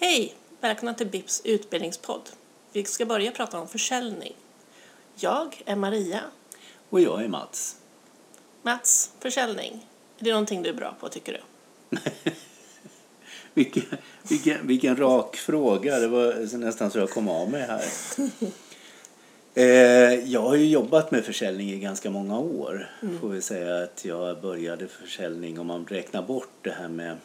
Hej! Välkomna till BIPs utbildningspodd. Vi ska börja prata om försäljning. Jag är Maria. Och jag är Mats. Mats, försäljning. Är det någonting du är bra på tycker du? Vilken, vilken, vilken rak fråga. Det var nästan så jag kom av mig här. Eh, jag har ju jobbat med försäljning i ganska många år. Får vi säga att jag började försäljning om man räknar bort det här med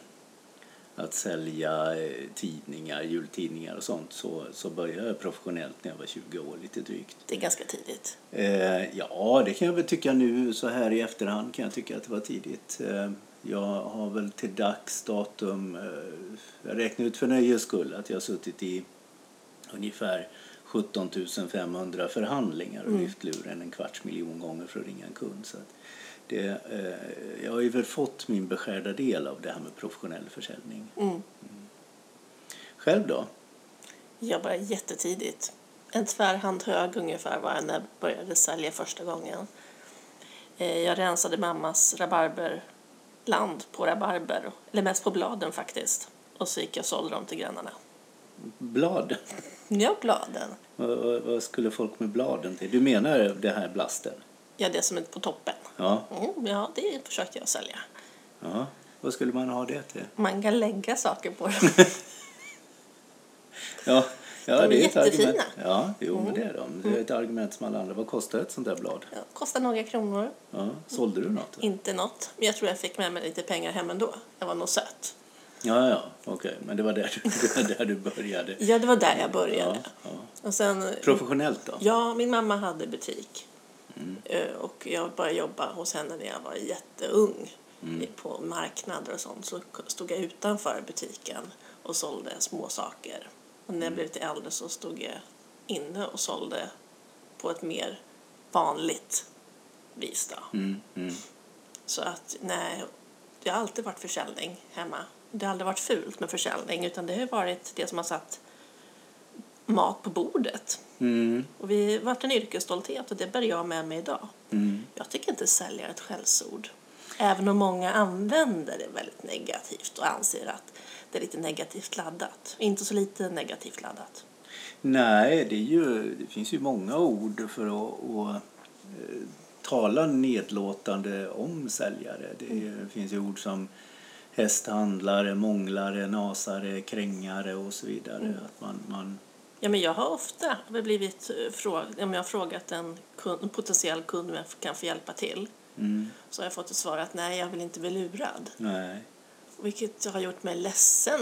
att sälja eh, tidningar, jultidningar och sånt så, så började jag professionellt när jag var 20 år lite drygt. Det är ganska tidigt. Eh, ja, det kan jag väl tycka nu så här i efterhand kan jag tycka att det var tidigt. Eh, jag har väl till dags datum, eh, jag räknar ut för nöjes skull att jag har suttit i ungefär 17 500 förhandlingar och lyft luren en kvarts miljon gånger för att ringa en kund. Så det, eh, jag har ju väl fått min beskärda del av det här med professionell försäljning. Mm. Själv då? Jag började jättetidigt. En tvärhand hög ungefär var jag när jag började sälja första gången. Eh, Jag rensade mammas rabarberland på rabarber, eller mest på bladen faktiskt. Och så gick jag och sålde dem till grannarna. Blad? Ja, bladen. Vad, vad, vad skulle folk med bladen till? Du menar det här blasten? Ja, det som är på toppen. Ja. Mm, ja, det försökte jag sälja. ja. Vad skulle man ha det till? Man kan lägga saker på dem. Ja, ja De är det är ett jättefina. argument. Ja, jo, men det är de. Det är ett argument som alla andra. Vad kostar ett sånt där blad? Ja, kostar några kronor. Ja, sålde du något? då? Inte något. Men jag tror jag fick med mig lite pengar hem ändå. Jag var nog söt. Ja, ja, okej. Men det var där du, det var där du började. Ja, det var där jag började. Ja, ja. Och sen, Professionellt då? ja, min mamma hade butik. Eh, Och jag började jobba hos henne när jag var jätteung. På marknader och sånt. Så stod jag utanför butiken och sålde små saker. Och när jag blev lite äldre så stod jag inne och sålde på ett mer vanligt vis då. Mm, mm. Så att nej, det har alltid varit försäljning hemma. Det har aldrig varit fult med försäljning utan det har varit det som har satt mat på bordet. Mm, Och vi varit en yrkesstolthet och det bär jag med mig idag. mm. Jag tycker inte sälja är ett skällsord. Även om många använder det väldigt negativt och anser att det är lite negativt laddat. Inte så lite negativt laddat. Nej, det, är ju, det finns ju många ord för att, att eh, tala nedlåtande om säljare. Det är, finns ju ord som hästhandlare, månglare, nasare, krängare och så vidare. Att man, man, Ja, men jag har ofta blivit eh, frågad, om jag har frågat en, kund, en potentiell kund om jag kan få hjälpa till mm, så har jag fått ett svar att nej, jag vill inte bli lurad. nej. Vilket har gjort mig ledsen,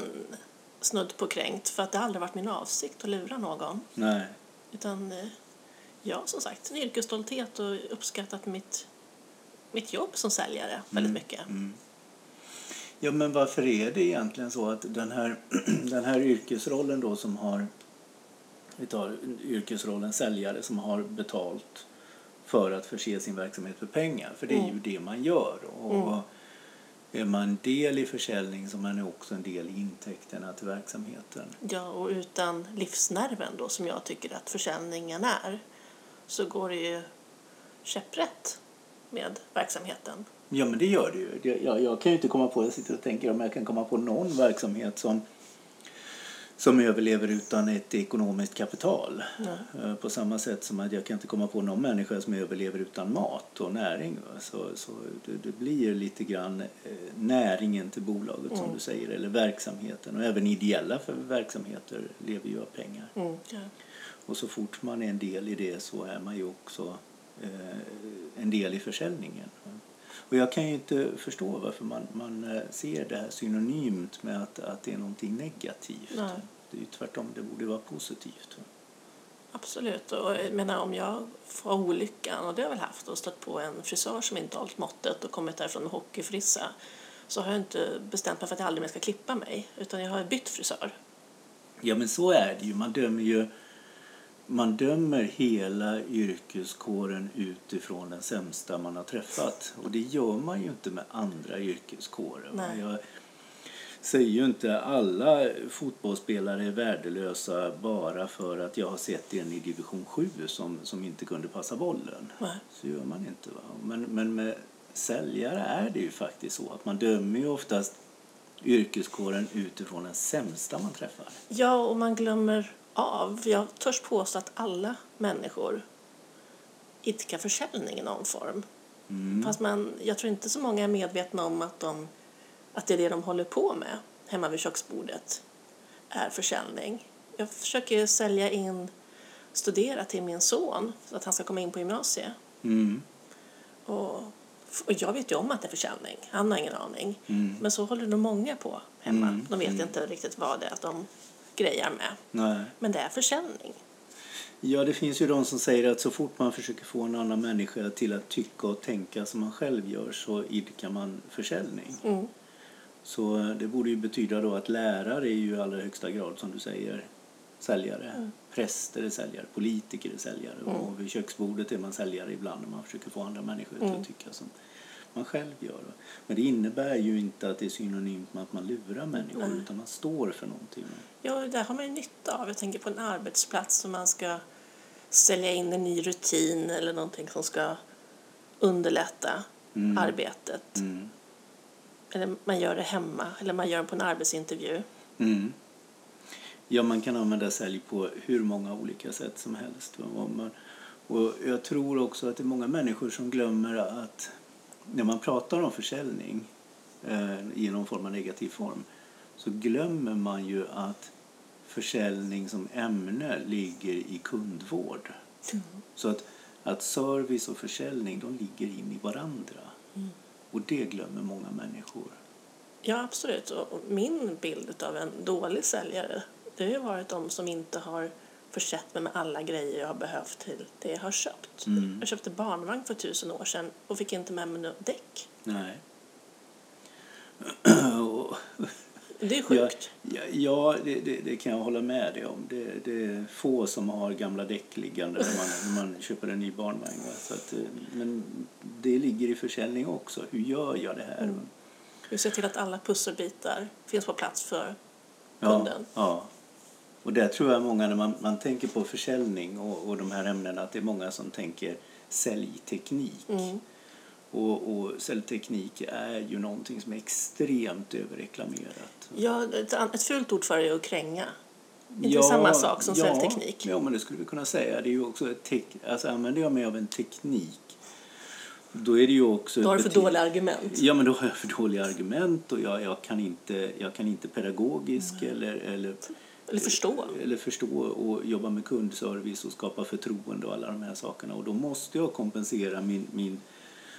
snudd på kränkt, för att det har aldrig varit min avsikt att lura någon. Nej. Utan eh, jag som sagt, en yrkesstolthet och uppskattat mitt, mitt jobb som säljare väldigt mycket. Mm. Ja, men varför är det egentligen så att den här, den här yrkesrollen då som har, vi tar yrkesrollen säljare som har betalt för att förse sin verksamhet med pengar, för det är ju det man gör. Och är man del i försäljning så man är också en del i intäkterna till verksamheten. Ja, och utan livsnerven då, som jag tycker att försäljningen är, så går det ju käpprätt med verksamheten. Ja, men det gör det ju. Det- Jag, jag kan ju inte komma på, jag sitter och tänker om jag kan komma på någon verksamhet som, som överlever utan ett ekonomiskt kapital. Eh, På samma sätt som att jag kan inte komma på någon människa som överlever utan mat och näring. Så, så det, det blir lite grann eh, näringen till bolaget som du säger, eller verksamheten. Och även ideella för verksamheter lever ju av pengar. Mm. Ja. Och så fort man är en del i det så är man ju också eh, en del i försäljningen. Och jag kan ju inte förstå varför man, man eh, ser det här synonymt med att, att det är någonting negativt. Nej. Det är ju tvärtom, det borde vara positivt. Absolut. Och jag menar, om jag får olyckan, och det har jag väl haft, och stött på en frisör som inte hållit måttet och kommit därifrån med hockeyfrissa så har jag inte bestämt mig för att jag aldrig mer ska klippa mig, utan jag har bytt frisör. Ja men så är det ju. Man dömer ju man dömer hela yrkeskåren utifrån den sämsta man har träffat. Och det gör man ju inte med andra yrkeskårer. Nej. Jag säger ju inte alla fotbollsspelare är värdelösa bara för att jag har sett en i division 7 som, som inte kunde passa bollen. Nej. Så gör man inte. Va? Men, men med säljare är det ju faktiskt så att man dömer ju oftast yrkeskåren utifrån den sämsta man träffar. Ja, och man glömmer av. Jag törs påstå att alla människor idkar försäljning i någon form. Mm. Fast man, jag tror inte så många är medvetna om att, de, att det är det de håller på med hemma vid köksbordet är försäljning. Jag försöker sälja in, studera till min son så att han ska komma in på gymnasiet. Mm. Och, och jag vet ju om att det är försäljning, han har ingen aning. Mm. Men så håller nog många på hemma. Mm, De vet inte riktigt vad det är att de grejar med. Nej. Men det är försäljning. Ja, det finns ju de som säger att så fort man försöker få en annan människa till att tycka och tänka som man själv gör så idkar man försäljning. Mm. Så eh, det borde ju betyda då att lärare är ju i allra högsta grad, som du säger, säljare. Mm. Präster är säljare, politiker är säljare och vid köksbordet är man säljare ibland när man försöker få andra människor till Mm. att tycka som man själv gör. Men det innebär ju inte att det är synonymt med att man lurar människor Nej. utan man står för någonting. Ja, det har man ju nytta av. Jag tänker på en arbetsplats som man ska sälja in en ny rutin eller någonting som ska underlätta Mm. arbetet. Mm. Eller man gör det hemma eller man gör det på en arbetsintervju. Mm. Ja, man kan använda sälj på hur många olika sätt som helst. och jag tror också att det är många människor som glömmer att när man pratar om försäljning eh, i någon form av negativ form så glömmer man ju att försäljning som ämne ligger i kundvård. Så att, att service och försäljning de ligger in i varandra. Och det glömmer många människor. Ja, absolut. Och och min bild av en dålig säljare det har ju varit de som inte har försett mig med alla grejer jag har behövt till det jag har köpt. Mm. Jag köpte barnvagn för tusen år sedan och fick inte med mig något däck. Nej. Det är ja, sjukt. ja, ja det, det, det kan jag hålla med dig om. Det, det är få som har gamla däck liggande när man, när man köper en ny barnvagn. va. Så att, eh, men det ligger i försäljning också. Hur gör jag det här? Mm. Vi ser till att alla pusselbitar finns på plats för Ja, kunden. ja. Och där tror jag många, när man, man tänker på försäljning och, och de här ämnena, att det är många som tänker säljteknik. Mm. Och, och säljteknik är ju någonting som är extremt överreklamerat. Ja, ett, ett fult ord för det är att kränga. Inte samma sak som ja, säljteknik. Ja, men det skulle vi kunna säga. Det är ju också ett tek, alltså använder jag mig av en teknik då är det ju också... Då har du för dåliga argument. Ja, men då har jag för dåliga argument och jag, jag, kan, inte, jag kan inte pedagogisk eller, eller, Eller förstå. eller förstå och jobba med kundservice och skapa förtroende och alla de här sakerna. Och då måste jag kompensera min, min,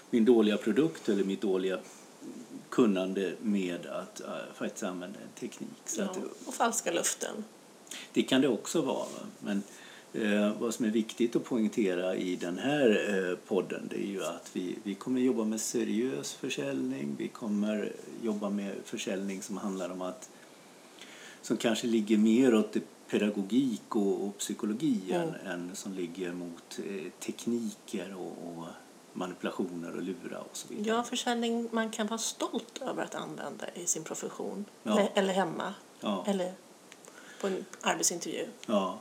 min dåliga produkt eller mitt dåliga kunnande med att äh, faktiskt använda en teknik. Så Ja, att, och falska luften. det kan det också vara. Va? Men eh, vad som är viktigt att poängtera i den här eh, podden det är ju att vi, vi kommer jobba med seriös försäljning. Vi kommer jobba med försäljning som handlar om att som kanske ligger mer åt det pedagogik och, och psykologi Mm. än, än som ligger mot eh, tekniker och, och manipulationer och lura och så vidare. Ja, försäljning man kan vara stolt över att använda i sin profession. Ja. Eller, eller hemma. Ja. Eller på en arbetsintervju. Ja.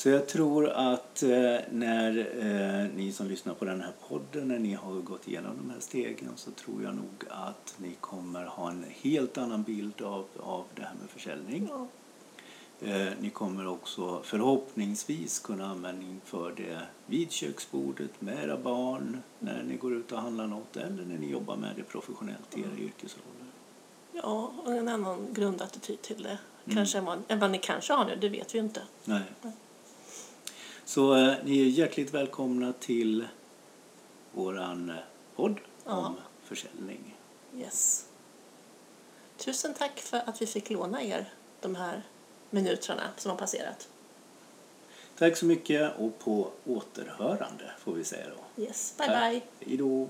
Så jag tror att eh, när eh, ni som lyssnar på den här podden, när ni har gått igenom de här stegen så tror jag nog att ni kommer ha en helt annan bild av, av det här med försäljning. Ja. Eh, ni kommer också förhoppningsvis kunna användning för det vid köksbordet med era barn, när ni går ut och handlar något eller när ni jobbar med det professionellt i era yrkesroller. ja, och en annan grundattityd till det. Mm. Kanske än vad, än vad ni kanske har nu, det vet vi ju inte. Nej. Så eh, ni är hjärtligt välkomna till våran eh, podd Ja. om försäljning. Yes. Tusen tack för att vi fick låna er de här minuterna som har passerat. Tack så mycket och på återhörande får vi säga då. Yes, bye Tack. bye. Hej då!